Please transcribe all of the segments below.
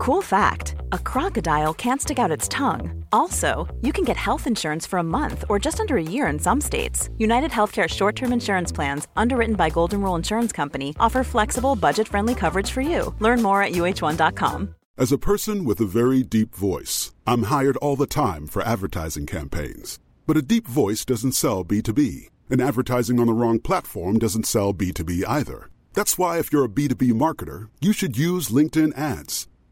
Cool fact a crocodile can't stick out its tongue. Also, you can get health insurance for a month or just under a year in some states. United Healthcare short term insurance plans, underwritten by Golden Rule Insurance Company, offer flexible, budget friendly coverage for you. Learn more at uh1.com. As a person with a very deep voice, I'm hired all the time for advertising campaigns. But a deep voice doesn't sell B2B, and advertising on the wrong platform doesn't sell B2B either. That's why, if you're a B2B marketer, you should use LinkedIn ads.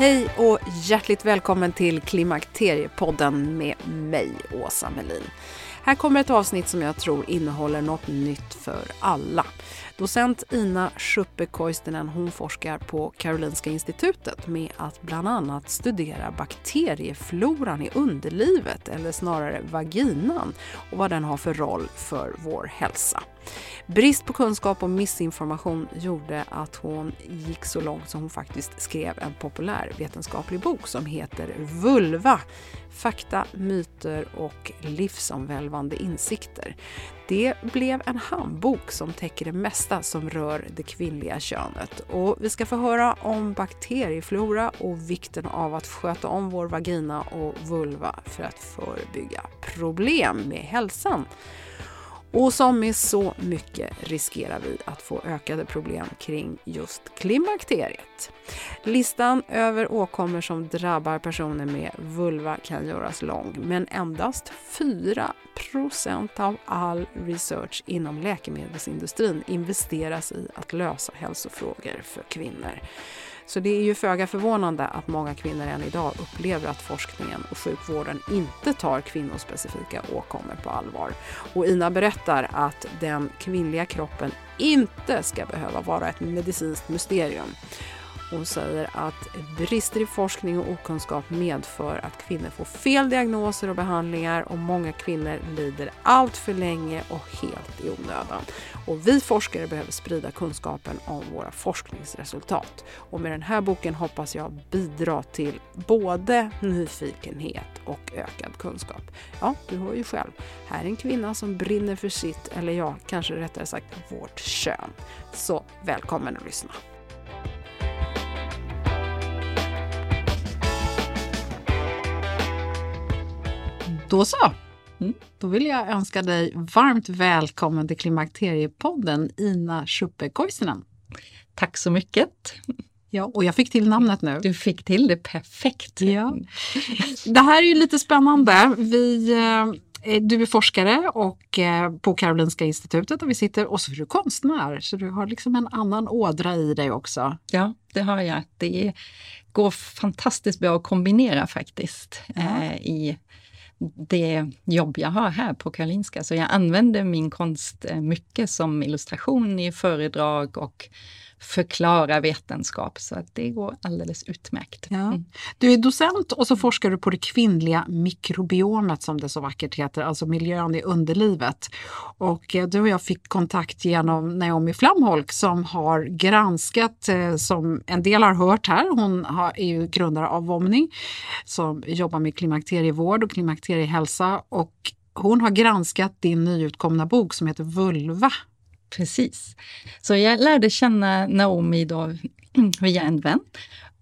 Hej och hjärtligt välkommen till Klimakteriepodden med mig, Åsa Melin. Här kommer ett avsnitt som jag tror innehåller något nytt för alla. Docent Ina Schuppe-Koistinen hon forskar på Karolinska institutet med att bland annat studera bakteriefloran i underlivet, eller snarare vaginan, och vad den har för roll för vår hälsa. Brist på kunskap och missinformation gjorde att hon gick så långt som hon faktiskt skrev en populär vetenskaplig bok som heter Vulva. Fakta, myter och livsomvälvande insikter. Det blev en handbok som täcker det mesta som rör det kvinnliga könet. Och vi ska få höra om bakterieflora och vikten av att sköta om vår vagina och vulva för att förebygga problem med hälsan. Och som med så mycket riskerar vi att få ökade problem kring just klimakteriet. Listan över åkommor som drabbar personer med vulva kan göras lång, men endast 4% av all research inom läkemedelsindustrin investeras i att lösa hälsofrågor för kvinnor. Så det är ju föga förvånande att många kvinnor än idag upplever att forskningen och sjukvården inte tar kvinnospecifika åkommor på allvar. Och Ina berättar att den kvinnliga kroppen inte ska behöva vara ett medicinskt mysterium. Hon säger att brister i forskning och okunskap medför att kvinnor får fel diagnoser och behandlingar och många kvinnor lider allt för länge och helt i onödan. Och vi forskare behöver sprida kunskapen om våra forskningsresultat. Och med den här boken hoppas jag bidra till både nyfikenhet och ökad kunskap. Ja, du hör ju själv. Här är en kvinna som brinner för sitt, eller ja, kanske rättare sagt vårt kön. Så välkommen att lyssna. Då så. Mm. Då vill jag önska dig varmt välkommen till Klimakteriepodden, Ina Schuppe-Koisinen. Tack så mycket. Ja, och jag fick till namnet nu. Du fick till det perfekt. Ja. Det här är ju lite spännande. Vi, eh, du är forskare och, eh, på Karolinska institutet och vi sitter och så är du konstnär så du har liksom en annan ådra i dig också. Ja, det har jag. Det går fantastiskt bra att kombinera faktiskt ja. eh, i det jobb jag har här på Karolinska. Så jag använder min konst eh, mycket som illustration i föredrag och förklara vetenskap, så att det går alldeles utmärkt. Ja. Mm. Du är docent och så forskar du på det kvinnliga mikrobiomet som det så vackert heter, alltså miljön i underlivet. Och eh, du och jag fick kontakt genom Naomi Flamholk som har granskat, eh, som en del har hört här, hon är ju grundare av Vomni som jobbar med klimakterievård och klimakteriehälsa och hon har granskat din nyutkomna bok som heter Vulva Precis. Så jag lärde känna Naomi då via en vän.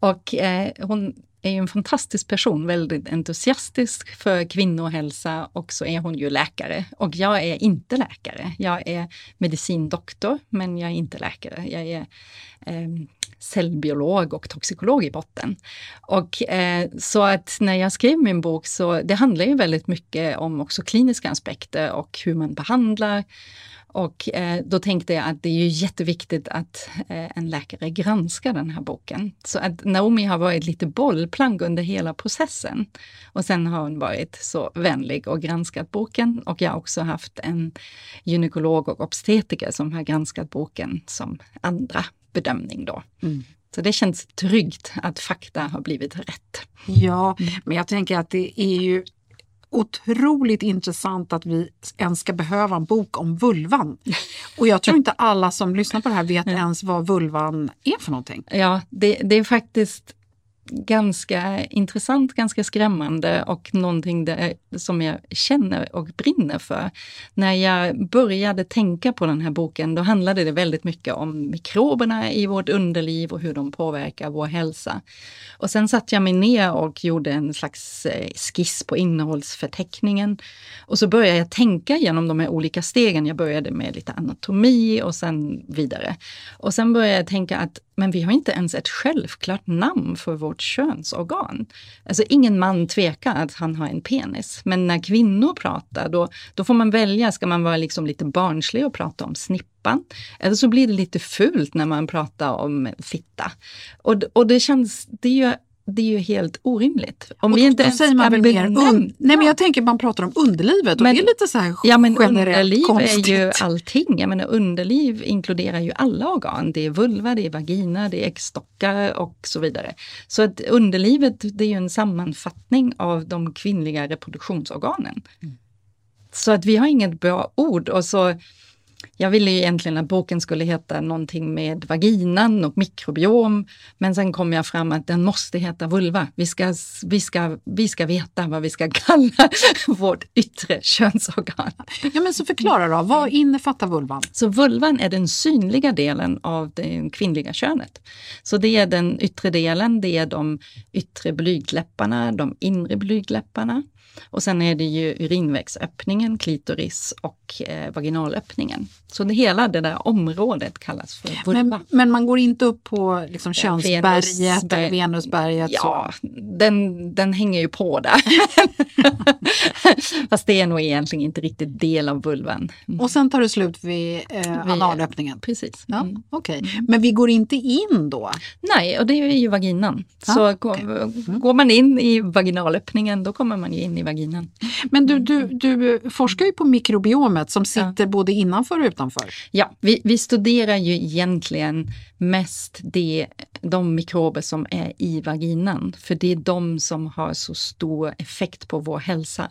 Och eh, hon är ju en fantastisk person, väldigt entusiastisk för kvinnohälsa och så är hon ju läkare. Och jag är inte läkare. Jag är medicindoktor, men jag är inte läkare. Jag är eh, cellbiolog och toxikolog i botten. Och eh, så att när jag skrev min bok så det handlar ju väldigt mycket om också kliniska aspekter och hur man behandlar och eh, då tänkte jag att det är ju jätteviktigt att eh, en läkare granskar den här boken. Så att Naomi har varit lite bollplank under hela processen. Och sen har hon varit så vänlig och granskat boken. Och jag har också haft en gynekolog och obstetriker som har granskat boken som andra bedömning då. Mm. Så det känns tryggt att fakta har blivit rätt. Ja, men jag tänker att det är ju otroligt intressant att vi ens ska behöva en bok om vulvan. Och jag tror inte alla som lyssnar på det här vet ens vad vulvan är för någonting. Ja, det, det är faktiskt ganska intressant, ganska skrämmande och någonting där, som jag känner och brinner för. När jag började tänka på den här boken, då handlade det väldigt mycket om mikroberna i vårt underliv och hur de påverkar vår hälsa. Och sen satte jag mig ner och gjorde en slags eh, skiss på innehållsförteckningen. Och så började jag tänka genom de här olika stegen. Jag började med lite anatomi och sen vidare. Och sen började jag tänka att men vi har inte ens ett självklart namn för vårt könsorgan. Alltså ingen man tvekar att han har en penis. Men när kvinnor pratar, då, då får man välja, ska man vara liksom lite barnslig och prata om snippan? Eller så blir det lite fult när man pratar om fitta. Och, och det känns, det är ju det är ju helt orimligt. Om och vi inte då säger man väl mer un Nej men jag tänker man pratar om underlivet men, och det är lite så här Ja men underliv konstigt. är ju allting. Jag menar underliv inkluderar ju alla organ. Det är vulva, det är vagina, det är äggstockar och så vidare. Så att underlivet det är ju en sammanfattning av de kvinnliga reproduktionsorganen. Mm. Så att vi har inget bra ord och så jag ville ju egentligen att boken skulle heta någonting med vaginan och mikrobiom, men sen kom jag fram att den måste heta vulva. Vi ska, vi ska, vi ska veta vad vi ska kalla vårt yttre könsorgan. Ja, men så förklara då, vad innefattar vulvan? Så vulvan är den synliga delen av det kvinnliga könet. Så det är den yttre delen, det är de yttre blygdläpparna, de inre blygdläpparna. Och sen är det ju urinvägsöppningen, klitoris och eh, vaginalöppningen. Så det, hela det där området kallas för vulva. Men, men man går inte upp på liksom könsberget Venusberg, eller Venusberget? Ja, den, den hänger ju på där. Fast det är nog egentligen inte riktigt del av vulvan. Mm. Och sen tar det slut vid eh, analöppningen? Precis. Ja, mm. Okay. Men vi går inte in då? Nej, och det är ju vaginan. Ah, Så okay. mm. går man in i vaginalöppningen då kommer man ju in i vaginan. Men du, du, du forskar ju på mikrobiomet som sitter ja. både innanför och utanför. Ja, vi, vi studerar ju egentligen mest det, de mikrober som är i vaginan, för det är de som har så stor effekt på vår hälsa.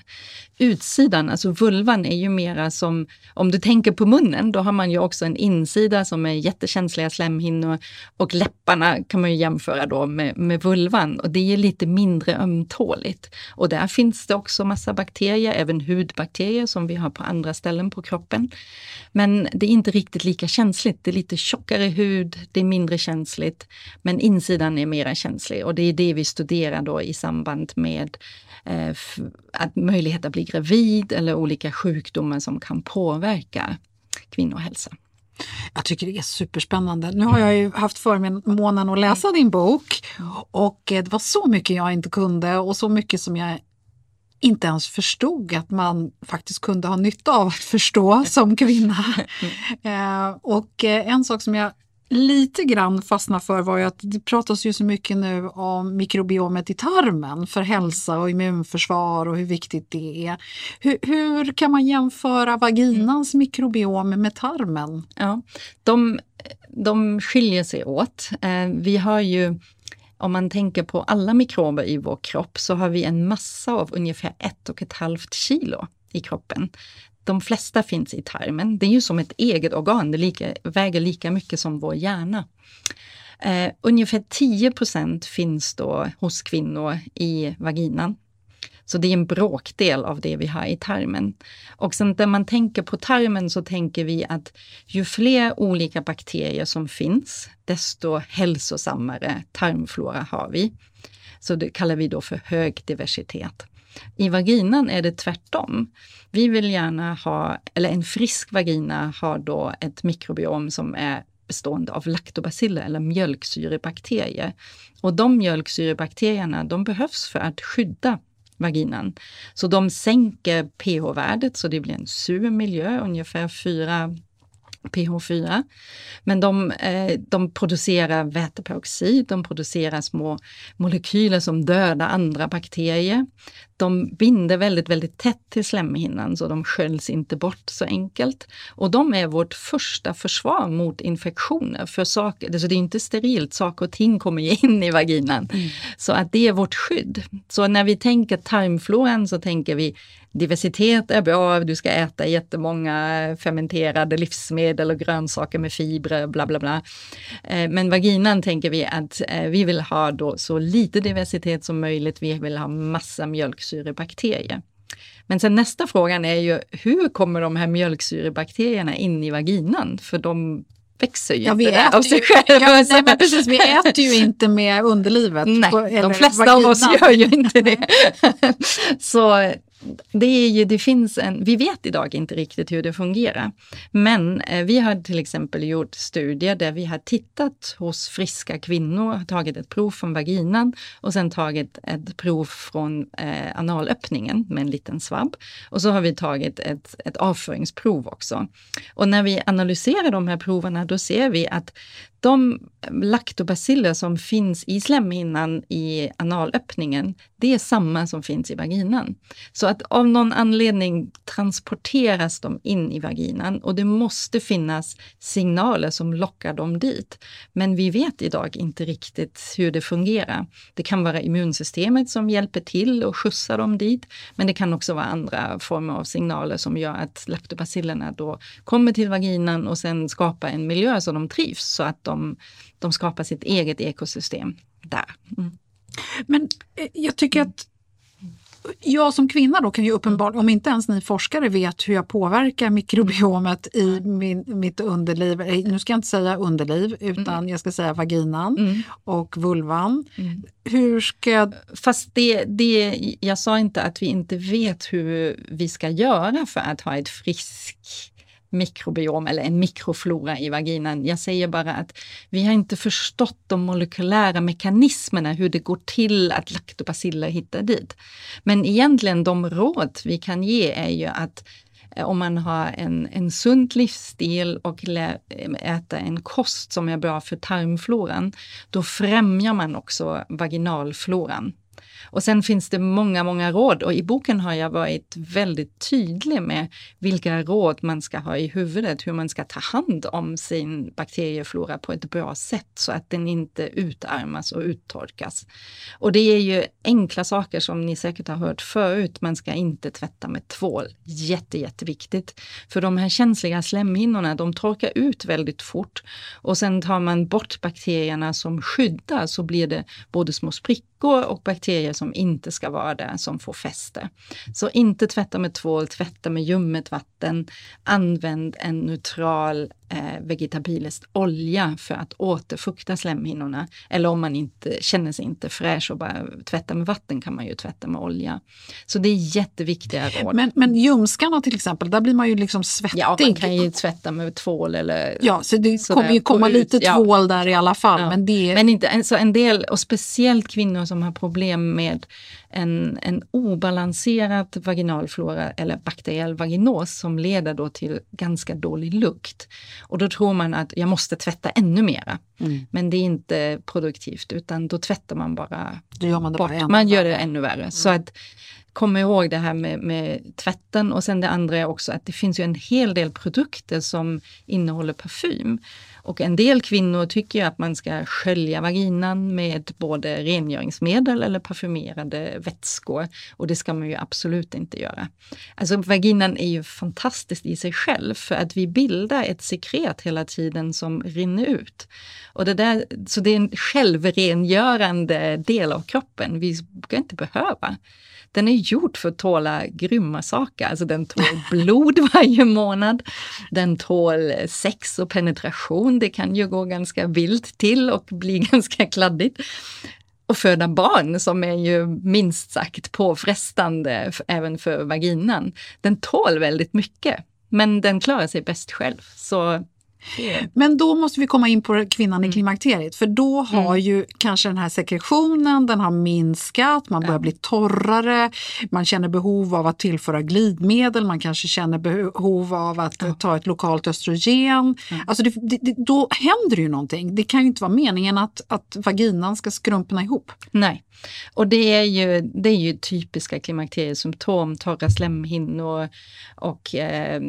Utsidan, alltså vulvan, är ju mera som, om du tänker på munnen, då har man ju också en insida som är jättekänsliga slemhinnor och läpparna kan man ju jämföra då med, med vulvan och det är lite mindre ömtåligt. Och där finns det också massa bakterier, även hudbakterier som vi har på andra ställen på kroppen. Men det är inte riktigt lika känsligt. Det är lite tjockare hud, det är mindre känsligt, men insidan är mera känslig och det är det vi studerar då i samband med eh, att möjlighet att bli gravid eller olika sjukdomar som kan påverka kvinnohälsa. Jag tycker det är superspännande. Nu har jag ju haft förmånen att läsa din bok och eh, det var så mycket jag inte kunde och så mycket som jag inte ens förstod att man faktiskt kunde ha nytta av att förstå som kvinna. Eh, och eh, en sak som jag lite grann fastnade för var ju att det pratas ju så mycket nu om mikrobiomet i tarmen för hälsa och immunförsvar och hur viktigt det är. Hur, hur kan man jämföra vaginans mikrobiom med tarmen? Ja, de, de skiljer sig åt. Eh, vi har ju om man tänker på alla mikrober i vår kropp så har vi en massa av ungefär ett och ett halvt kilo i kroppen. De flesta finns i tarmen. Det är ju som ett eget organ, det lika, väger lika mycket som vår hjärna. Eh, ungefär 10% finns då hos kvinnor i vaginan. Så det är en bråkdel av det vi har i tarmen. Och sen när man tänker på tarmen så tänker vi att ju fler olika bakterier som finns, desto hälsosammare tarmflora har vi. Så det kallar vi då för hög diversitet. I vaginan är det tvärtom. Vi vill gärna ha, eller en frisk vagina har då ett mikrobiom som är bestående av laktobaciller eller mjölksyrebakterier. Och de mjölksyrebakterierna de behövs för att skydda vaginan. Så de sänker pH-värdet så det blir en sur miljö, ungefär 4 pH4. Men de, eh, de producerar väteperoxid, de producerar små molekyler som dödar andra bakterier. De binder väldigt, väldigt tätt till slemhinnan så de sköljs inte bort så enkelt. Och de är vårt första försvar mot infektioner. För saker, så det är inte sterilt, saker och ting kommer in i vaginan. Mm. Så att det är vårt skydd. Så när vi tänker tarmfloran så tänker vi diversitet är bra, du ska äta jättemånga fermenterade livsmedel och grönsaker med fibrer, bla bla bla. Eh, men vaginan tänker vi att eh, vi vill ha då så lite diversitet som möjligt, vi vill ha massa mjölksyrebakterier. Men sen nästa frågan är ju, hur kommer de här mjölksyrebakterierna in i vaginan? För de växer ju ja, vi inte av sig själva. Ja, nej, men precis, vi äter ju inte med underlivet. Nej, på, de flesta vaginan. av oss gör ju inte det. Så det, är ju, det finns en, vi vet idag inte riktigt hur det fungerar. Men eh, vi har till exempel gjort studier där vi har tittat hos friska kvinnor, tagit ett prov från vaginan och sen tagit ett prov från eh, analöppningen med en liten svabb. Och så har vi tagit ett, ett avföringsprov också. Och när vi analyserar de här proverna då ser vi att de laktobaciller som finns i slemhinnan i analöppningen, det är samma som finns i vaginan. Så att av någon anledning transporteras de in i vaginan och det måste finnas signaler som lockar dem dit. Men vi vet idag inte riktigt hur det fungerar. Det kan vara immunsystemet som hjälper till och skjutsar dem dit, men det kan också vara andra former av signaler som gör att laktobacillerna då kommer till vaginan och sen skapar en miljö så de trivs, så att de, de skapar sitt eget ekosystem där. Mm. Men eh, jag tycker att jag som kvinna då kan ju uppenbarligen, om inte ens ni forskare vet hur jag påverkar mikrobiomet i min, mitt underliv, eh, nu ska jag inte säga underliv utan mm. jag ska säga vaginan mm. och vulvan. Mm. Hur ska jag... Fast det, det, jag sa inte att vi inte vet hur vi ska göra för att ha ett friskt mikrobiom eller en mikroflora i vaginan. Jag säger bara att vi har inte förstått de molekylära mekanismerna, hur det går till att laktobaciller hittar dit. Men egentligen de råd vi kan ge är ju att eh, om man har en, en sund livsstil och eh, äter en kost som är bra för tarmfloran, då främjar man också vaginalfloran. Och sen finns det många, många råd och i boken har jag varit väldigt tydlig med vilka råd man ska ha i huvudet, hur man ska ta hand om sin bakterieflora på ett bra sätt så att den inte utarmas och uttorkas. Och det är ju enkla saker som ni säkert har hört förut. Man ska inte tvätta med tvål. Jätte, jätteviktigt. För de här känsliga slemhinnorna, de torkar ut väldigt fort och sen tar man bort bakterierna som skyddar så blir det både små sprickor och bakterier som inte ska vara där som får fäste. Så inte tvätta med tvål, tvätta med ljummet vatten. Använd en neutral eh, vegetabilisk olja för att återfukta slemhinnorna. Eller om man inte känner sig inte fräsch och bara tvätta med vatten kan man ju tvätta med olja. Så det är jätteviktiga råd. Men, men ljumskarna till exempel, där blir man ju liksom svettig. Ja, man kan ju tvätta med tvål eller Ja, så det sådär, kommer ju komma lite tvål ja. där i alla fall. Ja. Men, det... men inte, alltså en del, och speciellt kvinnor som har problem med en, en obalanserad vaginalflora eller bakteriell vaginos som leder då till ganska dålig lukt. Och då tror man att jag måste tvätta ännu mera. Mm. Men det är inte produktivt utan då tvättar man bara då gör man det bort. Bara man gör det ännu värre. Mm. Så att kom ihåg det här med, med, tvätten och sen det andra är också att det finns ju en hel del produkter som innehåller parfym. Och en del kvinnor tycker att man ska skölja vaginan med både rengöringsmedel eller parfymerade vätskor. Och det ska man ju absolut inte göra. Alltså vaginan är ju fantastiskt i sig själv för att vi bildar ett sekret hela tiden som rinner ut. Och det där, så det är en självrengörande del av kroppen vi ska inte behöva. Den är gjord för att tåla grymma saker. Alltså den tål blod varje månad. Den tål sex och penetration. Det kan ju gå ganska vilt till och bli ganska kladdigt. Och föda barn som är ju minst sagt påfrestande även för vaginan. Den tål väldigt mycket, men den klarar sig bäst själv. Så men då måste vi komma in på kvinnan Mm. i klimakteriet för då har ju kanske den här sekretionen, den har minskat, man börjar Ja. bli torrare, man känner behov av att tillföra glidmedel, man kanske känner behov av att eh, ta ett lokalt östrogen. Alltså det, det, då händer ju någonting. Det kan ju inte vara meningen att, att vaginan ska skrumpna ihop. Nej, och det är ju, det är ju typiska klimakteriesymptom, torra slemhinnor och eh,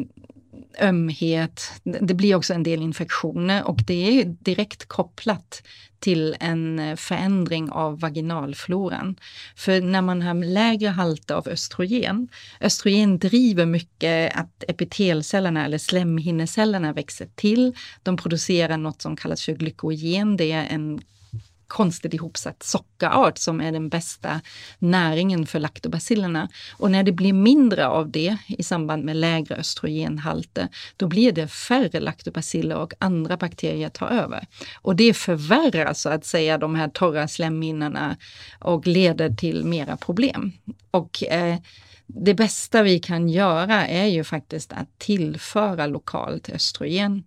ömhet. Det blir också en del infektioner och det är direkt kopplat till en förändring av vaginalfloran. För när man har lägre halter av östrogen, östrogen driver mycket att epitelcellerna eller slemhinnecellerna växer till. De producerar något som kallas för glykogen, det är en konstigt ihopsatt sockerart som är den bästa näringen för laktobacillerna. Och när det blir mindre av det i samband med lägre östrogenhalter, då blir det färre laktobaciller och andra bakterier tar över. Och det förvärrar så att säga de här torra slemhinnorna och leder till mera problem. Och eh, det bästa vi kan göra är ju faktiskt att tillföra lokalt östrogen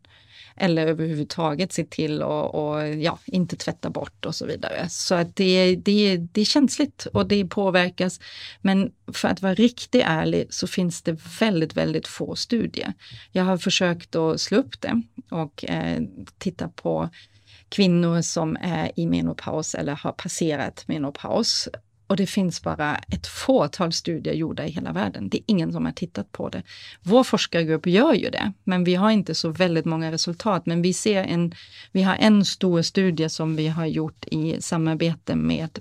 eller överhuvudtaget se till att och, ja, inte tvätta bort och så vidare. Så att det, det, det är känsligt och det påverkas. Men för att vara riktigt ärlig så finns det väldigt, väldigt få studier. Jag har försökt att slå upp det och eh, titta på kvinnor som är i menopaus eller har passerat menopaus. Och det finns bara ett fåtal studier gjorda i hela världen. Det är ingen som har tittat på det. Vår forskargrupp gör ju det, men vi har inte så väldigt många resultat. Men vi ser en, vi har en stor studie som vi har gjort i samarbete med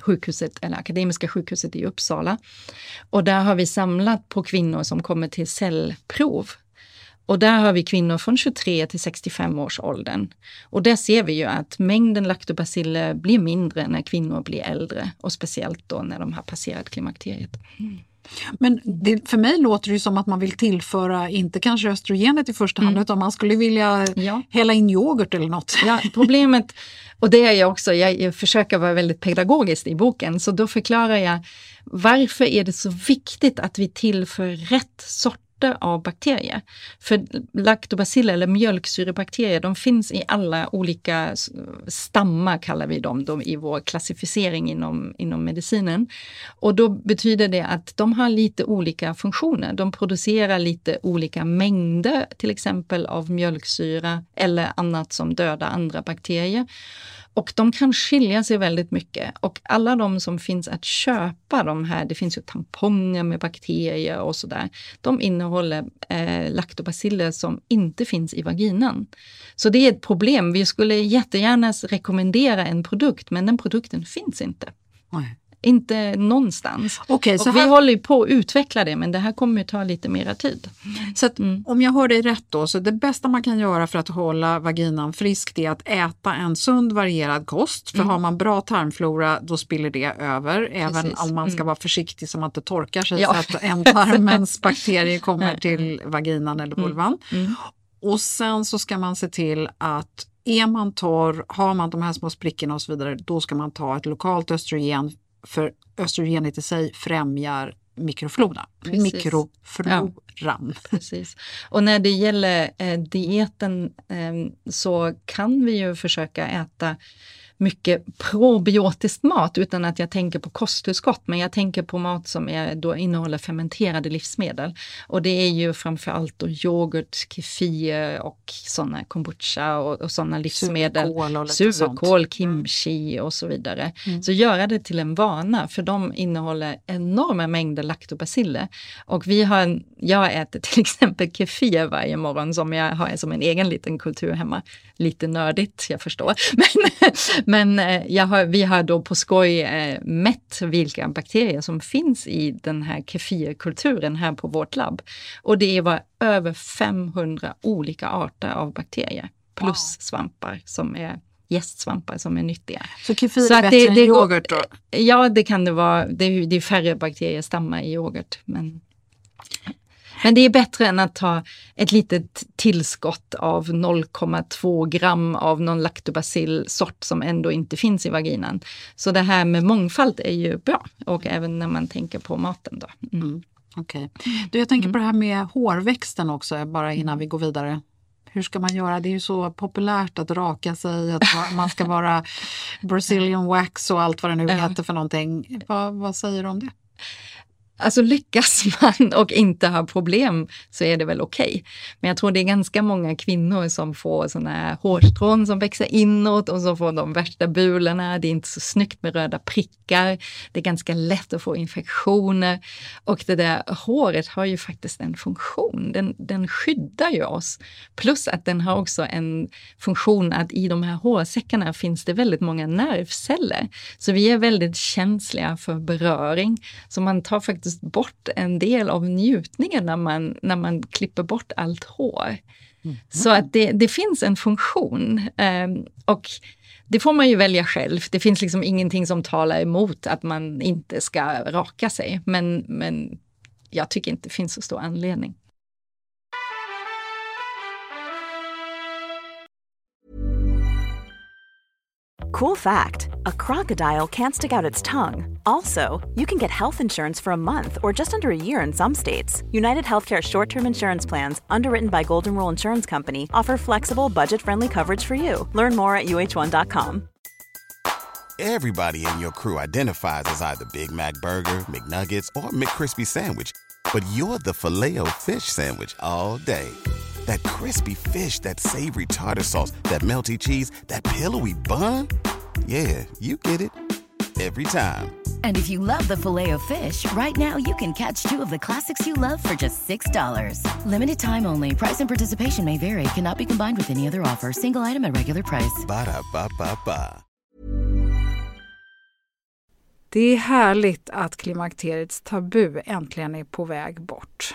sjukhuset, eller Akademiska sjukhuset i Uppsala. Och där har vi samlat på kvinnor som kommer till cellprov och där har vi kvinnor från 23 till 65 års åldern. Och där ser vi ju att mängden laktobaciller blir mindre när kvinnor blir äldre och speciellt då när de har passerat klimakteriet. Men det, för mig låter det som att man vill tillföra, inte kanske östrogenet i första hand, utan man skulle vilja Ja. hälla in yoghurt eller något. Ja, problemet, och det är jag också, jag, försöker vara väldigt pedagogisk i boken, så då förklarar jag varför är det så viktigt att vi tillför rätt sorter av bakterier. För laktobaciller eller mjölksyrebakterier, de finns i alla olika stammar kallar vi dem, de i vår klassificering inom, inom medicinen. Och då betyder det att de har lite olika funktioner. De producerar lite olika mängder, till exempel av mjölksyra eller annat som dödar andra bakterier. Och de kan skilja sig väldigt mycket. Och alla de som finns att köpa, de här, det finns ju tamponger med bakterier och sådär, de innehåller eh, laktobaciller som inte finns i vaginan. Så det är ett problem. Vi skulle jättegärna rekommendera en produkt, men den produkten finns inte. Nej. Inte någonstans. Okej, så och vi här- håller på att utveckla det, men det här kommer ju ta lite mera tid. Så att, Mm. om jag hör dig rätt då, så det bästa man kan göra för att hålla vaginan frisk det är att äta en sund varierad kost. För har man bra tarmflora då spiller det över. Även Mm. Precis. om man ska Mm. vara försiktig så man inte torkar sig Ja. så att ändtarmens bakterier kommer till vaginan eller vulvan. Mm. Och sen så ska man se till att är man torr, har man de här små sprickorna och så vidare, då ska man ta ett lokalt östrogen för östrogenet i sig främjar mikroflora. Precis. Mikrofloran. Precis. Och när det gäller eh, dieten eh, så kan vi ju försöka äta mycket probiotisk mat utan att jag tänker på kosttillskott, men jag tänker på mat som är, då innehåller fermenterade livsmedel. Och det är ju framförallt då yoghurt, kefir och sådana kombucha och, och sådana livsmedel. Surkål och. Surkål, kimchi och så vidare. Så göra det till en vana, för de innehåller enorma mängder laktobaciller. Och vi har, en- jag äter till exempel kefir varje morgon som jag har som en egen liten kultur hemma. Lite nördigt, jag förstår. Men, men eh, har, vi har då på skoj eh, mätt vilka bakterier som finns i den här kefirkulturen här på vårt labb. Och det var över 500 olika arter av bakterier. Plus svampar som är gästsvampar som är nyttiga. Så kefir Så är att bättre det- än det går- yoghurt då? Ja, det kan det vara. Det är, det är färre bakteriestammar i yoghurt. Men, men det är bättre än att ta ett litet tillskott av 0,2 gram av någon laktobacillsort som ändå inte finns i vaginan. Så det här med mångfald är ju bra och även när man tänker på maten. Då. Mm. Okej. Du, jag tänker på det här med hårväxten också, bara innan vi går vidare. hur ska man göra? Det är ju så populärt att raka sig, att man ska vara Brazilian wax och allt vad det nu heter för någonting. Vad, vad säger du om det? Alltså lyckas man och inte har problem så är det väl okej. Okay. Men jag tror det är ganska många kvinnor som får såna här hårstrån som växer inåt och så får de värsta bulorna. Det är inte så snyggt med röda prickar. Det är ganska lätt att få infektioner. Och det där håret har ju faktiskt en funktion. Den, den skyddar ju oss. Plus att den har också en funktion att i de här hårsäckarna finns det väldigt många nervceller. Så vi är väldigt känsliga för beröring. Så man tar faktiskt faktiskt bort en del av njutningen när man, när man klipper bort allt hår. Mm. Så att det, det, finns en funktion. Um, och det får man ju välja själv. Det finns liksom ingenting som talar emot att man inte ska raka sig. Men, men jag tycker inte det finns så stor anledning. Cool fact a crocodile can't stick out its tongue. Also, you can get health insurance for a month or just under a year in some states. United Healthcare short term insurance plans, underwritten by Golden Rule Insurance Company, offer flexible, budget friendly coverage for you. Learn more at uh1.com. Everybody in your crew identifies as either Big Mac Burger, McNuggets, or McCrispy Sandwich, but you're the filet fish Sandwich all day that crispy fish, that savory tartar sauce, that melty cheese, that pillowy bun. Yeah, you get it every time. And if you love the filet of fish, right now you can catch two of the classics you love for just $6. Limited time only. Price and participation may vary. Cannot be combined with any other offer. Single item at regular price. Ba da ba ba ba. Det är härligt att klimakteriets tabu äntligen är på väg bort.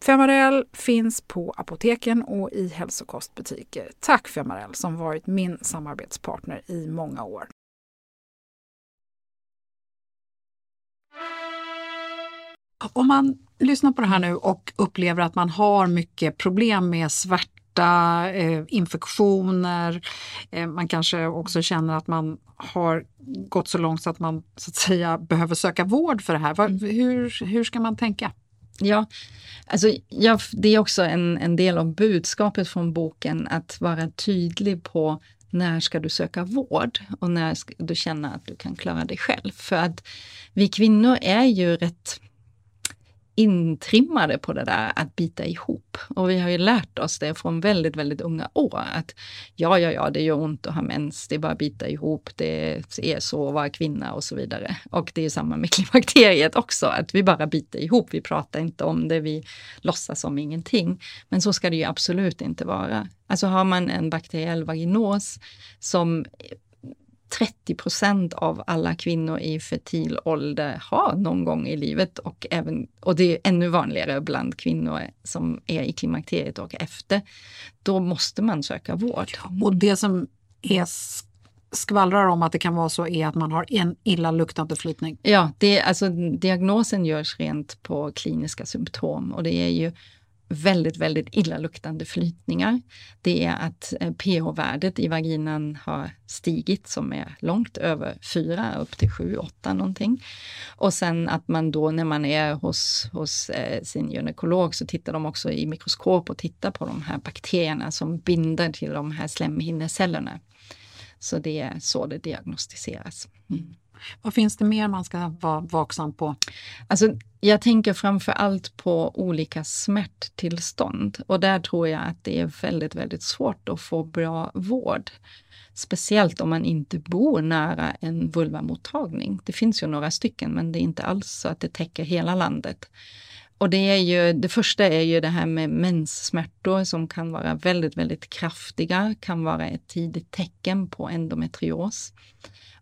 Femarel finns på apoteken och i hälsokostbutiker. Tack Femarel som varit min samarbetspartner i många år. Om man lyssnar på det här nu och upplever att man har mycket problem med svärta, eh, infektioner, eh, man kanske också känner att man har gått så långt så att man så att säga behöver söka vård för det här. Hur, hur ska man tänka? Ja, alltså, ja, det är också en, en del av budskapet från boken att vara tydlig på när ska du söka vård och när ska du känna att du kan klara dig själv. För att vi kvinnor är ju rätt intrimmade på det där att bita ihop. Och vi har ju lärt oss det från väldigt, väldigt unga år. Att ja, ja, ja, det gör ont att ha mens, det är bara att bita ihop, det är så att vara kvinna och så vidare. Och det är samma med klimakteriet också, att vi bara biter ihop, vi pratar inte om det, vi låtsas som ingenting. Men så ska det ju absolut inte vara. Alltså har man en bakteriell vaginos som 30 procent av alla kvinnor i fertil ålder har någon gång i livet och, även, och det är ännu vanligare bland kvinnor som är i klimakteriet och efter. Då måste man söka vård. Och det som är skvallrar om att det kan vara så är att man har en illaluktande flytning? Ja, det, alltså, diagnosen görs rent på kliniska symptom och det är ju väldigt, väldigt illaluktande flytningar. Det är att eh, pH-värdet i vaginan har stigit som är långt över 4, upp till 7, 8 någonting. Och sen att man då när man är hos, hos eh, sin gynekolog så tittar de också i mikroskop och tittar på de här bakterierna som binder till de här slemhinnecellerna. Så det är så det diagnostiseras. Mm. Vad finns det mer man ska vara vaksam på? Alltså, jag tänker framför allt på olika smärttillstånd och där tror jag att det är väldigt, väldigt svårt att få bra vård. Speciellt om man inte bor nära en vulvamottagning. Det finns ju några stycken, men det är inte alls så att det täcker hela landet. Och det är ju, det första är ju det här med menssmärtor som kan vara väldigt, väldigt kraftiga, kan vara ett tidigt tecken på endometrios.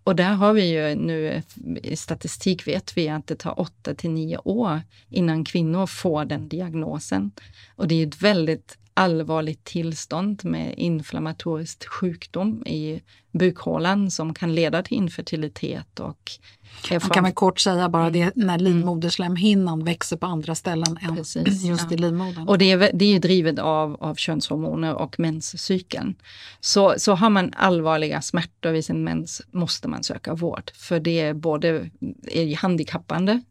Och där har vi ju nu, i statistik vet vi att det tar 8 till 9 år innan kvinnor får den diagnosen. Och det är ett väldigt allvarligt tillstånd med inflammatorisk sjukdom i bukhålan som kan leda till infertilitet och man kan väl kort säga bara det när livmoderslemhinnan växer på andra ställen än Precis, just ja. i livmodern. Och det är, det är drivet av, av könshormoner och menscykeln. Så, så har man allvarliga smärtor vid sin mens måste man söka vård. För det är både är handikappande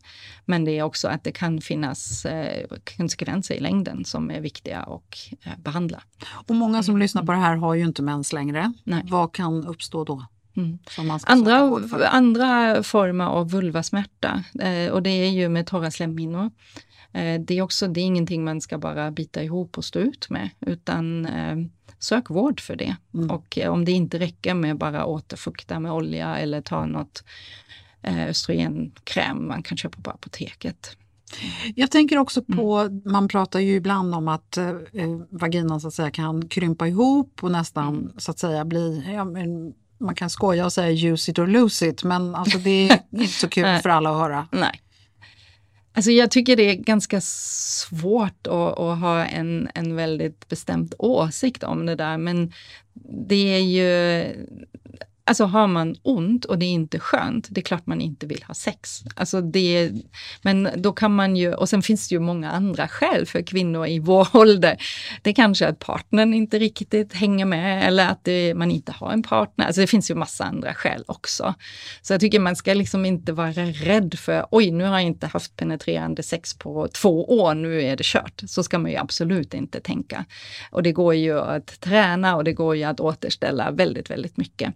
men det är också att det kan finnas eh, konsekvenser i längden som är viktiga att eh, behandla. Och många som lyssnar på det här har ju inte mens längre. Nej. Vad kan uppstå då? Mm. Andra, andra former av vulvasmärta eh, och det är ju med torra slemhinnor. Eh, det är också, det är ingenting man ska bara bita ihop och stå ut med utan eh, sök vård för det. Mm. Och eh, om det inte räcker med bara återfukta med olja eller ta något eh, östrogenkräm man kan köpa på apoteket. Jag tänker också på, mm. man pratar ju ibland om att eh, vaginan så att säga kan krympa ihop och nästan mm. så att säga bli ja, men, man kan skoja och säga use it or lose it, men alltså det är inte så kul för alla att höra. Nej. Alltså jag tycker det är ganska svårt att, att, ha en, en väldigt bestämd åsikt om det där, men det är ju Alltså har man ont och det är inte skönt, det är klart man inte vill ha sex. Alltså det, men då kan man ju, och sen finns det ju många andra skäl för kvinnor i vår ålder. Det är kanske att partnern inte riktigt hänger med eller att det, man inte har en partner. Alltså det finns ju massa andra skäl också. Så jag tycker man ska liksom inte vara rädd för, oj nu har jag inte haft penetrerande sex på två år, nu är det kört. Så ska man ju absolut inte tänka. Och det går ju att träna och det går ju att återställa väldigt, väldigt mycket.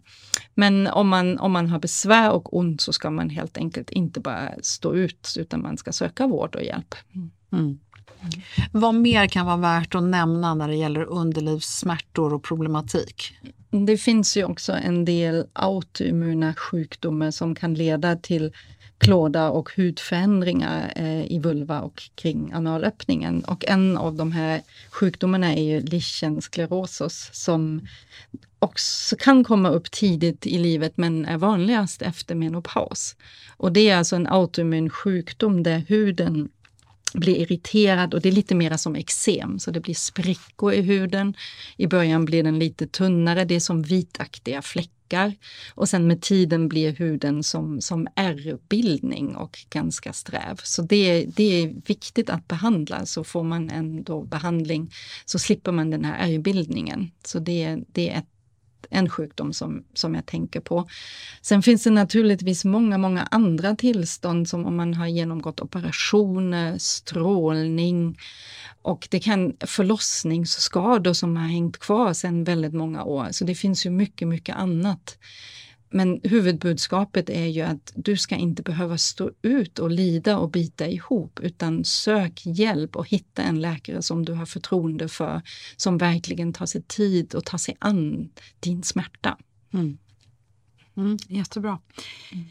Men om man, om man har besvär och ont så ska man helt enkelt inte bara stå ut utan man ska söka vård och hjälp. Mm. Mm. Vad mer kan vara värt att nämna när det gäller underlivssmärtor och problematik? Det finns ju också en del autoimmuna sjukdomar som kan leda till klåda och hudförändringar eh, i vulva och kring analöppningen. Och en av de här sjukdomarna är ju lichen sclerosus som också kan komma upp tidigt i livet men är vanligast efter menopaus. Och det är alltså en autoimmun sjukdom där huden blir irriterad och det är lite mera som eksem, så det blir sprickor i huden. I början blir den lite tunnare, det är som vitaktiga fläckar. Och sen med tiden blir huden som, som ärrbildning och ganska sträv. Så det, det är viktigt att behandla, så får man ändå behandling så slipper man den här ärrbildningen. Så det, det är ett en sjukdom som, som jag tänker på. Sen finns det naturligtvis många, många andra tillstånd som om man har genomgått operationer, strålning och det kan förlossningsskador som har hängt kvar sedan väldigt många år. Så det finns ju mycket, mycket annat. Men huvudbudskapet är ju att du ska inte behöva stå ut och lida och bita ihop, utan sök hjälp och hitta en läkare som du har förtroende för, som verkligen tar sig tid och tar sig an din smärta. Mm. Mm, jättebra. Mm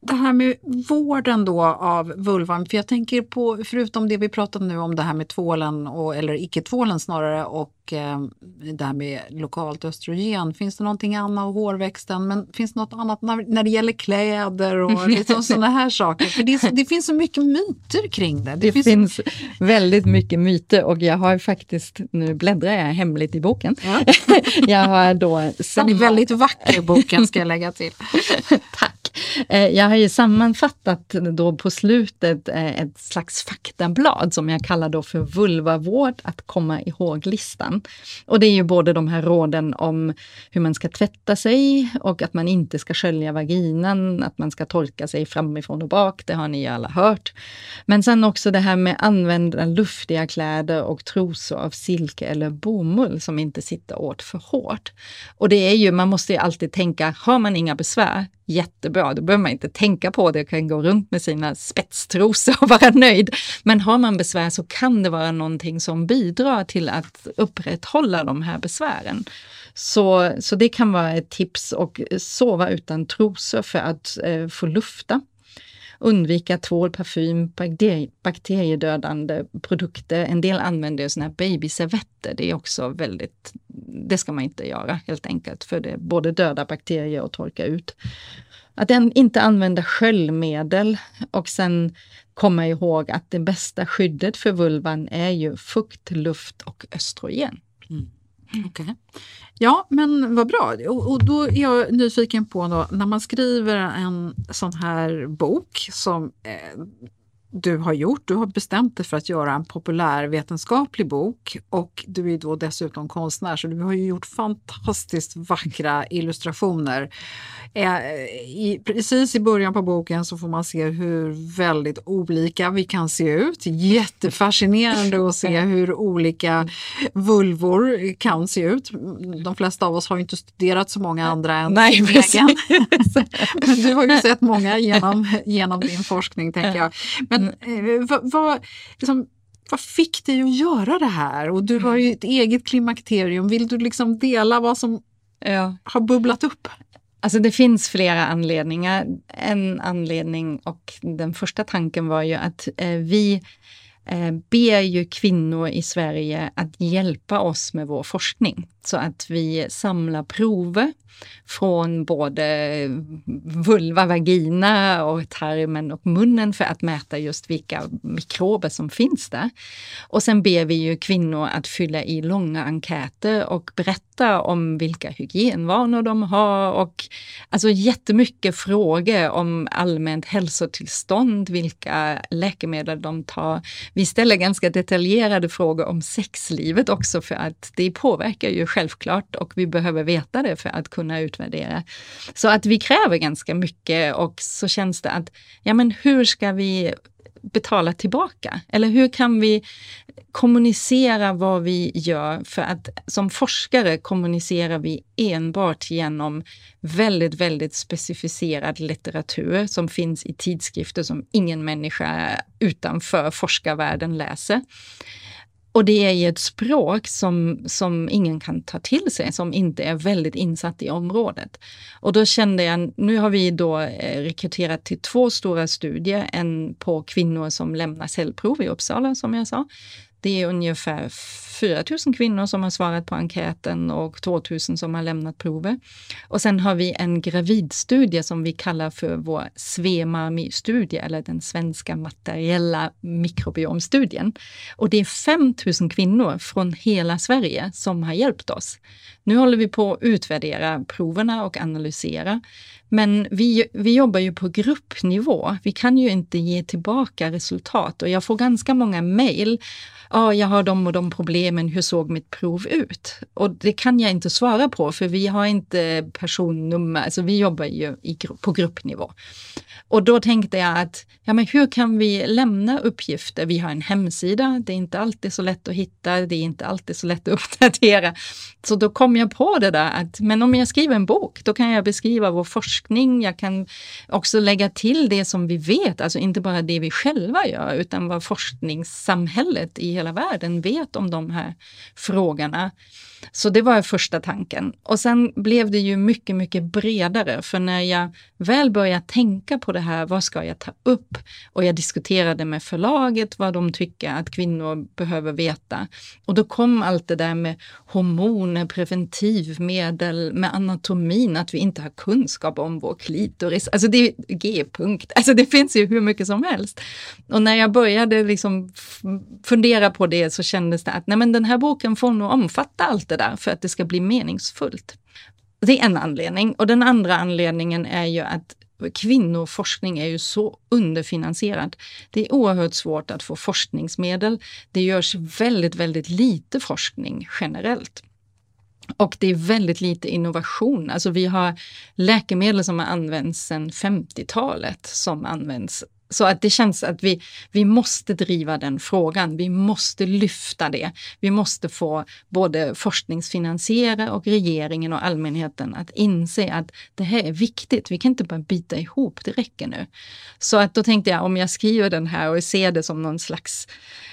det här med vården då av vulvan, för jag tänker på, förutom det vi pratade nu om det här med tvålen, och, eller icke-tvålen snarare, och eh, det här med lokalt östrogen, finns det någonting annat, hårväxten, men finns det något annat när, när det gäller kläder och liksom sådana här saker? För det, det, finns så mycket myter kring det. Det, det finns, finns väldigt mycket myter och jag har faktiskt, nu bläddrar jag hemligt i boken, ja. jag har då... Samma... Den är väldigt vacker boken ska jag lägga till. Tack! Eh, jag har ju sammanfattat då på slutet eh, ett slags faktablad som jag kallar då för vulvavård att komma ihåg-listan. Och det är ju både de här råden om hur man ska tvätta sig och att man inte ska skölja vaginan, att man ska torka sig framifrån och bak, det har ni ju alla hört. Men sen också det här med använda luftiga kläder och trosor av silke eller bomull som inte sitter åt för hårt. Och det är ju, man måste ju alltid tänka, har man inga besvär, jättebra, då behöver man inte tänka på det och kan gå runt med sina spetstrosor och vara nöjd. Men har man besvär så kan det vara någonting som bidrar till att upprätthålla de här besvären. Så, så det kan vara ett tips och sova utan trosor för att eh, få lufta undvika tvål, parfym, bakteriedödande produkter. En del använder såna här babyservetter. Det är också väldigt, det ska man inte göra helt enkelt, för det både döda bakterier och torka ut. Att inte använda sköljmedel och sen komma ihåg att det bästa skyddet för vulvan är ju fukt, luft och östrogen. Mm. Okay. Ja, men vad bra. Och, och, då är jag nyfiken på då, när man skriver en sån här bok som eh, du har gjort. Du har bestämt dig för att göra en populärvetenskaplig bok och du är då dessutom konstnär så du har ju gjort fantastiskt vackra illustrationer. Eh, I, precis i början på boken så får man se hur väldigt olika vi kan se ut. Jättefascinerande att se hur olika vulvor kan se ut. De flesta av oss har ju inte studerat så många andra än Nej, egen. Men du har ju sett många genom, genom din forskning tänker jag. Men men eh, vad, vad, liksom, vad fick dig att göra det här? Och du har ju ett eget klimakterium. Vill du liksom dela vad som ja. har bubblat upp? Alltså det finns flera anledningar. En anledning och den första tanken var ju att eh, vi eh, ber ju kvinnor i Sverige att hjälpa oss med vår forskning. Så att vi samlar prover från både vulva, vagina och tarmen och munnen för att mäta just vilka mikrober som finns där. Och sen ber vi ju kvinnor att fylla i långa enkäter och berätta om vilka hygienvanor de har och alltså jättemycket frågor om allmänt hälsotillstånd, vilka läkemedel de tar. Vi ställer ganska detaljerade frågor om sexlivet också för att det påverkar ju självklart och vi behöver veta det för att kunna utvärdera. Så att vi kräver ganska mycket och så känns det att, ja men hur ska vi betala tillbaka? Eller hur kan vi kommunicera vad vi gör? För att som forskare kommunicerar vi enbart genom väldigt, väldigt specificerad litteratur som finns i tidskrifter som ingen människa utanför forskarvärlden läser. Och det är ju ett språk som, som ingen kan ta till sig, som inte är väldigt insatt i området. Och då kände jag, nu har vi då eh, rekryterat till två stora studier, en på kvinnor som lämnar cellprov i Uppsala, som jag sa, det är ungefär 4 000 kvinnor som har svarat på enkäten och 2 000 som har lämnat prover. Och sen har vi en gravidstudie som vi kallar för vår SVEMAMI-studie eller den svenska materiella mikrobiomstudien. Och det är 5 000 kvinnor från hela Sverige som har hjälpt oss. Nu håller vi på att utvärdera proverna och analysera. Men vi, vi jobbar ju på gruppnivå. Vi kan ju inte ge tillbaka resultat och jag får ganska många mejl ja, jag har de och de problemen, men hur såg mitt prov ut? Och det kan jag inte svara på för vi har inte personnummer, alltså vi jobbar ju i, på gruppnivå. Och då tänkte jag att, ja men hur kan vi lämna uppgifter? Vi har en hemsida, det är inte alltid så lätt att hitta, det är inte alltid så lätt att uppdatera. Så då kom jag på det där att, men om jag skriver en bok, då kan jag beskriva vår forskning, jag kan också lägga till det som vi vet, alltså inte bara det vi själva gör, utan vad forskningssamhället i hela världen vet om de här här frågorna. Så det var första tanken. Och sen blev det ju mycket, mycket bredare, för när jag väl började tänka på det här, vad ska jag ta upp? Och jag diskuterade med förlaget vad de tycker att kvinnor behöver veta. Och då kom allt det där med hormoner, preventivmedel, med anatomin, att vi inte har kunskap om vår klitoris. Alltså det är G-punkt, alltså det finns ju hur mycket som helst. Och när jag började liksom fundera på det så kändes det att nej men den här boken får nog omfatta allt det där för att det ska bli meningsfullt. Det är en anledning. Och den andra anledningen är ju att kvinnoforskning är ju så underfinansierad. Det är oerhört svårt att få forskningsmedel. Det görs väldigt, väldigt lite forskning generellt. Och det är väldigt lite innovation. Alltså vi har läkemedel som har använts sedan 50-talet som används så att det känns att vi, vi måste driva den frågan. Vi måste lyfta det. Vi måste få både forskningsfinansiärer och regeringen och allmänheten att inse att det här är viktigt. Vi kan inte bara bita ihop, det räcker nu. Så att då tänkte jag om jag skriver den här och ser det som någon slags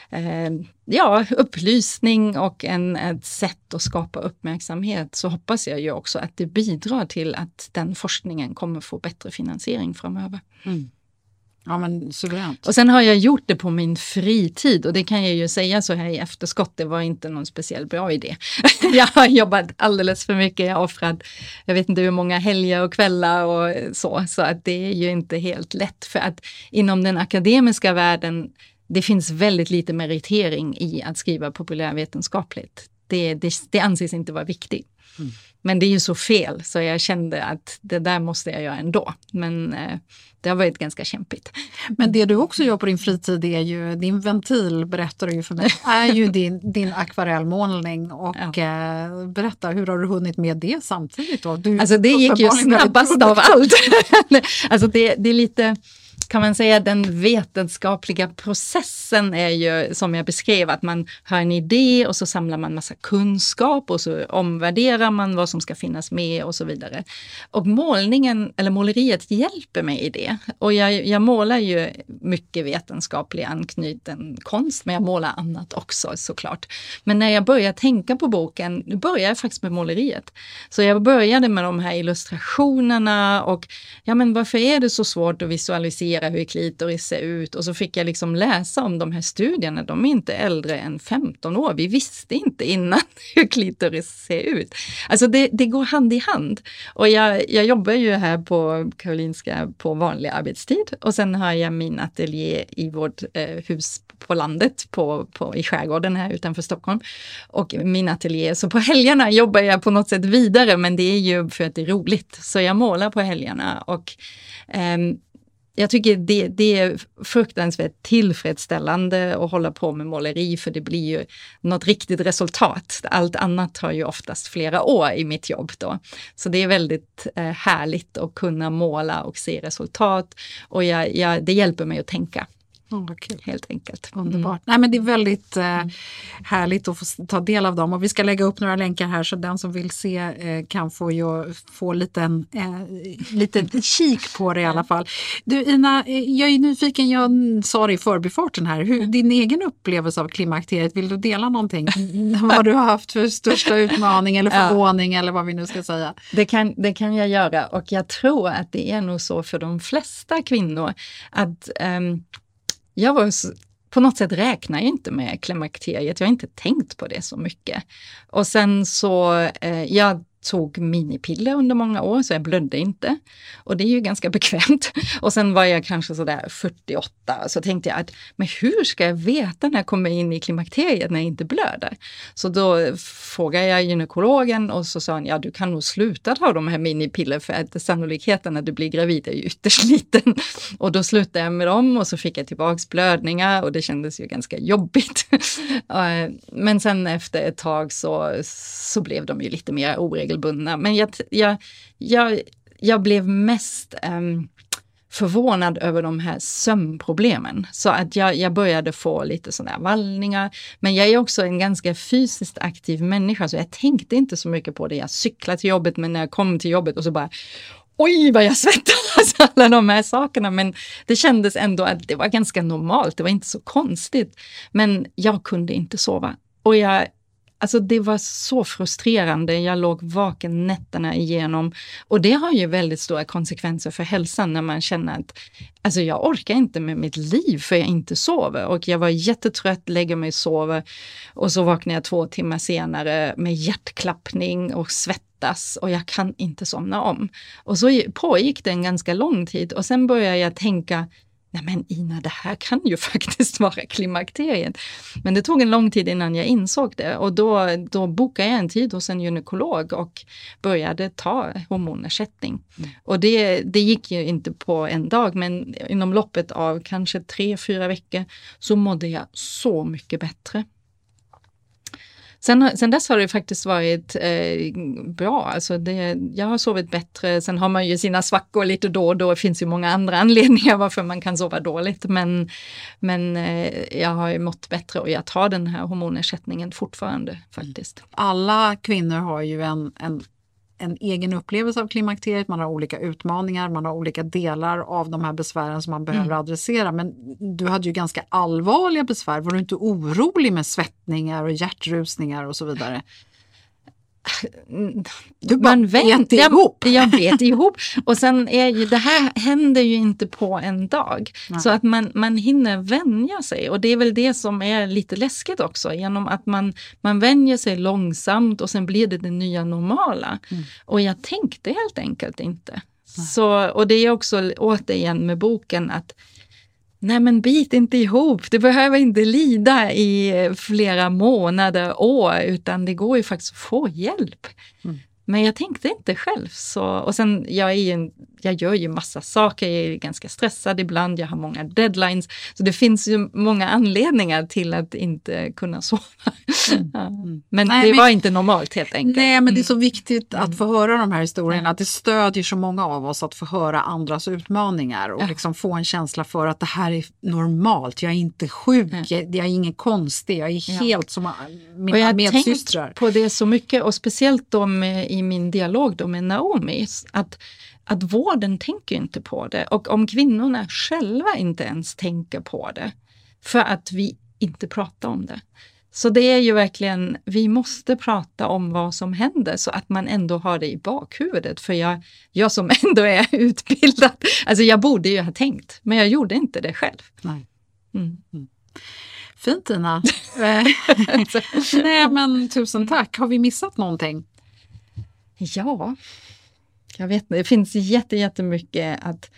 eh, ja, upplysning och en, ett sätt att skapa uppmärksamhet så hoppas jag ju också att det bidrar till att den forskningen kommer få bättre finansiering framöver. Mm. Ja men suveränt. Och sen har jag gjort det på min fritid och det kan jag ju säga så här i efterskott, det var inte någon speciellt bra idé. jag har jobbat alldeles för mycket, jag har offrat, jag vet inte hur många helger och kvällar och så, så att det är ju inte helt lätt för att inom den akademiska världen, det finns väldigt lite meritering i att skriva populärvetenskapligt. Det, det, det anses inte vara viktigt. Mm. Men det är ju så fel, så jag kände att det där måste jag göra ändå. Men eh, det har varit ganska kämpigt. Men det du också gör på din fritid är ju, din ventil berättar du ju för mig, är ju din, din akvarellmålning. Och ja. eh, berätta, hur har du hunnit med det samtidigt? Då? Du, alltså det gick ju snabbast av allt. alltså det, det är lite kan man säga den vetenskapliga processen är ju som jag beskrev att man har en idé och så samlar man massa kunskap och så omvärderar man vad som ska finnas med och så vidare. Och målningen eller måleriet hjälper mig i det. Och jag, jag målar ju mycket vetenskaplig anknuten konst, men jag målar annat också såklart. Men när jag börjar tänka på boken, nu börjar jag faktiskt med måleriet. Så jag började med de här illustrationerna och ja, men varför är det så svårt att visualisera studera hur klitoris ser ut och så fick jag liksom läsa om de här studierna. De är inte äldre än 15 år. Vi visste inte innan hur klitoris ser ut. Alltså det, det går hand i hand. Och jag, jag jobbar ju här på Karolinska på vanlig arbetstid och sen har jag min ateljé i vårt eh, hus på landet på, på, i skärgården här utanför Stockholm. Och min ateljé, så på helgerna jobbar jag på något sätt vidare men det är ju för att det är roligt. Så jag målar på helgerna och eh, jag tycker det, det, är fruktansvärt tillfredsställande att hålla på med måleri för det blir ju något riktigt resultat. Allt annat tar ju oftast flera år i mitt jobb då. Så det är väldigt eh, härligt att kunna måla och se resultat och jag, jag, det hjälper mig att tänka. Oh, Helt enkelt. Underbart. Mm. Nej, men det är väldigt eh, härligt att få ta del av dem och vi ska lägga upp några länkar här så den som vill se eh, kan få, ju, få liten, eh, liten kik på det i alla fall. Du Ina, eh, jag är nyfiken, jag sa det i förbifarten här, hur, din egen upplevelse av klimakteriet, vill du dela någonting? vad du har haft för största utmaning eller förvåning ja. eller vad vi nu ska säga? Det kan, det kan jag göra och jag tror att det är nog så för de flesta kvinnor att um, jag var på något sätt räknar jag inte med klimakteriet. Jag har inte tänkt på det så mycket. Och sen så, eh, jag tog minipiller under många år så jag blödde inte. Och det är ju ganska bekvämt. Och sen var jag kanske sådär 48 så tänkte jag att men hur ska jag veta när jag kommer in i klimakteriet när jag inte blöder? Så då frågade jag gynekologen och så sa han ja du kan nog sluta ta de här minipiller för att sannolikheten att du blir gravid är ju ytterst liten. Och då slutade jag med dem och så fick jag tillbaks blödningar och det kändes ju ganska jobbigt. Eh, men sen efter ett tag så, så blev de ju lite mer oregelbundna regelbundna. Men jag, jag, jag, jag blev mest um, förvånad över de här sömnproblemen. Så att jag, jag började få lite sådana vallningar. Men jag är också en ganska fysiskt aktiv människa, så jag tänkte inte så mycket på det. Jag cyklade till jobbet, men när jag kom till jobbet och så bara Oj, vad jag svettas, alla de här sakerna. Men det kändes ändå att det var ganska normalt, det var inte så konstigt. Men jag kunde inte sova. Och jag, Alltså det var så frustrerande. Jag låg vaken nätterna igenom. Och det har ju väldigt stora konsekvenser för hälsan när man känner att alltså jag orkar inte med mitt liv för jag inte sover. Och jag var jättetrött, lägger mig och sover. Och så vaknar jag två timmar senare med hjärtklappning och svettas. Och jag kan inte somna om. Och så pågick det en ganska lång tid. Och sen började jag tänka nej men Ina, det här kan ju faktiskt vara klimakteriet. Men det tog en lång tid innan jag insåg det och då, då bokade jag en tid hos en gynekolog och började ta hormonersättning. Mm. Och det, det gick ju inte på en dag, men inom loppet av kanske tre, fyra veckor så mådde jag så mycket bättre. Sen, sen dess har det faktiskt varit eh, bra. Alltså det, jag har sovit bättre. Sen har man ju sina svackor lite då och då. Det finns ju många andra anledningar varför man kan sova dåligt. Men, men eh, jag har ju mått bättre och jag tar den här hormonersättningen fortfarande faktiskt. Alla kvinnor har ju en, en en egen upplevelse av klimakteriet, man har olika utmaningar, man har olika delar av de här besvären som man behöver mm. adressera. Men du hade ju ganska allvarliga besvär. Var du inte orolig med svettningar och hjärtrusningar och så vidare? Du bara vet ihop. Jag, jag vet ihop. Och sen är ju, det här händer ju inte på en dag. Nej. Så att man, man hinner vänja sig. Och det är väl det som är lite läskigt också. Genom att man, man vänjer sig långsamt och sen blir det det nya normala. Mm. Och jag tänkte helt enkelt inte. Så, och det är också återigen med boken att Nej men bit inte ihop, du behöver inte lida i flera månader, år, utan det går ju faktiskt att få hjälp. Mm. Men jag tänkte inte själv så. Och sen, jag, är ju, jag gör ju massa saker, jag är ganska stressad ibland, jag har många deadlines. Så det finns ju många anledningar till att inte kunna sova. Mm. ja. Men nej, det var inte normalt helt enkelt. Nej, men det är så mm. viktigt att mm. få höra de här historierna, att det stödjer så många av oss att få höra andras utmaningar och liksom få en känsla för att det här är normalt, jag är inte sjuk, ja. jag, jag är ingen konstig, jag är helt som mina och jag medsystrar. Jag har tänkt på det så mycket och speciellt då med i min dialog då med Naomi, att, att vården tänker inte på det. Och om kvinnorna själva inte ens tänker på det, för att vi inte pratar om det. Så det är ju verkligen, vi måste prata om vad som händer så att man ändå har det i bakhuvudet. För jag, jag som ändå är utbildad, alltså jag borde ju ha tänkt, men jag gjorde inte det själv. Nej. Mm. Mm. Fint Tina! Nej men tusen tack! Har vi missat någonting? Ja, jag vet inte. Det finns jätte, jättemycket att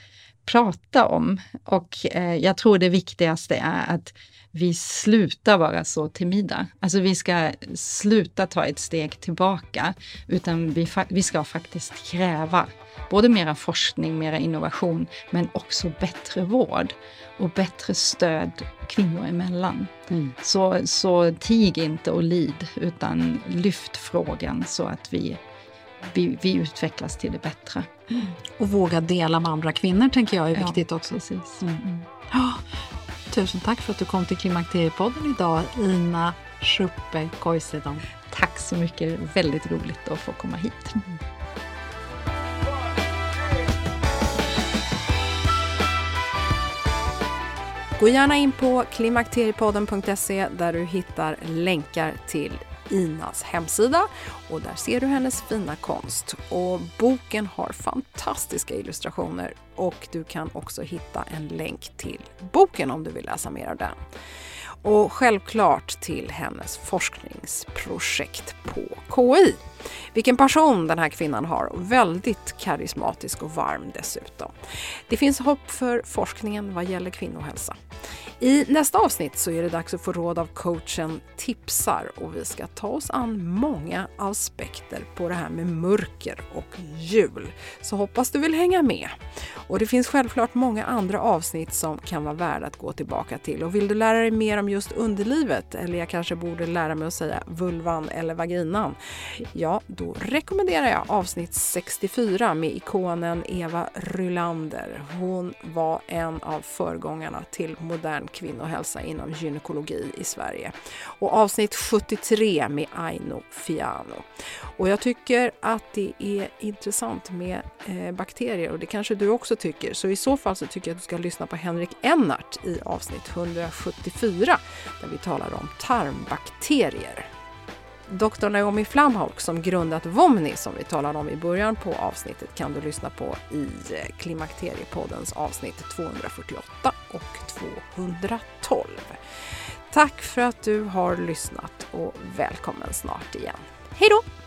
prata om och eh, jag tror det viktigaste är att vi slutar vara så timida. Alltså vi ska sluta ta ett steg tillbaka, utan vi, vi ska faktiskt kräva både mera forskning, mera innovation, men också bättre vård och bättre stöd kvinnor emellan. Mm. Så, så tig inte och lid, utan lyft frågan så att vi vi, vi utvecklas till det bättre. Mm. Och våga dela med andra kvinnor tänker jag är ja, viktigt också. Precis. Mm. Mm. Oh, tusen tack för att du kom till Klimakteriepodden idag, Ina Schuppe Koisedon. Tack så mycket, väldigt roligt att få komma hit. Mm. Gå gärna in på klimakteriepodden.se där du hittar länkar till Inas hemsida och där ser du hennes fina konst. Och boken har fantastiska illustrationer och du kan också hitta en länk till boken om du vill läsa mer av den. Och självklart till hennes forskningsprojekt på KI. Vilken passion den här kvinnan har och väldigt karismatisk och varm dessutom. Det finns hopp för forskningen vad gäller kvinnohälsa. I nästa avsnitt så är det dags att få råd av coachen Tipsar och vi ska ta oss an många aspekter på det här med mörker och jul. Så hoppas du vill hänga med. Och det finns självklart många andra avsnitt som kan vara värda att gå tillbaka till. Och vill du lära dig mer om just underlivet, eller jag kanske borde lära mig att säga vulvan eller vaginan, ja, då rekommenderar jag avsnitt 64 med ikonen Eva Rylander. Hon var en av föregångarna till modern kvinnohälsa inom gynekologi i Sverige. Och avsnitt 73 med Aino Fiano. Och jag tycker att det är intressant med eh, bakterier och det kanske du också tycker. Så i så fall så tycker jag att du ska lyssna på Henrik Ennart i avsnitt 174 där vi talar om tarmbakterier. Dr Naomi Flamhaug som grundat Vomni som vi talade om i början på avsnittet kan du lyssna på i eh, Klimakteriepoddens avsnitt 248 och 212. Tack för att du har lyssnat och välkommen snart igen. Hej då!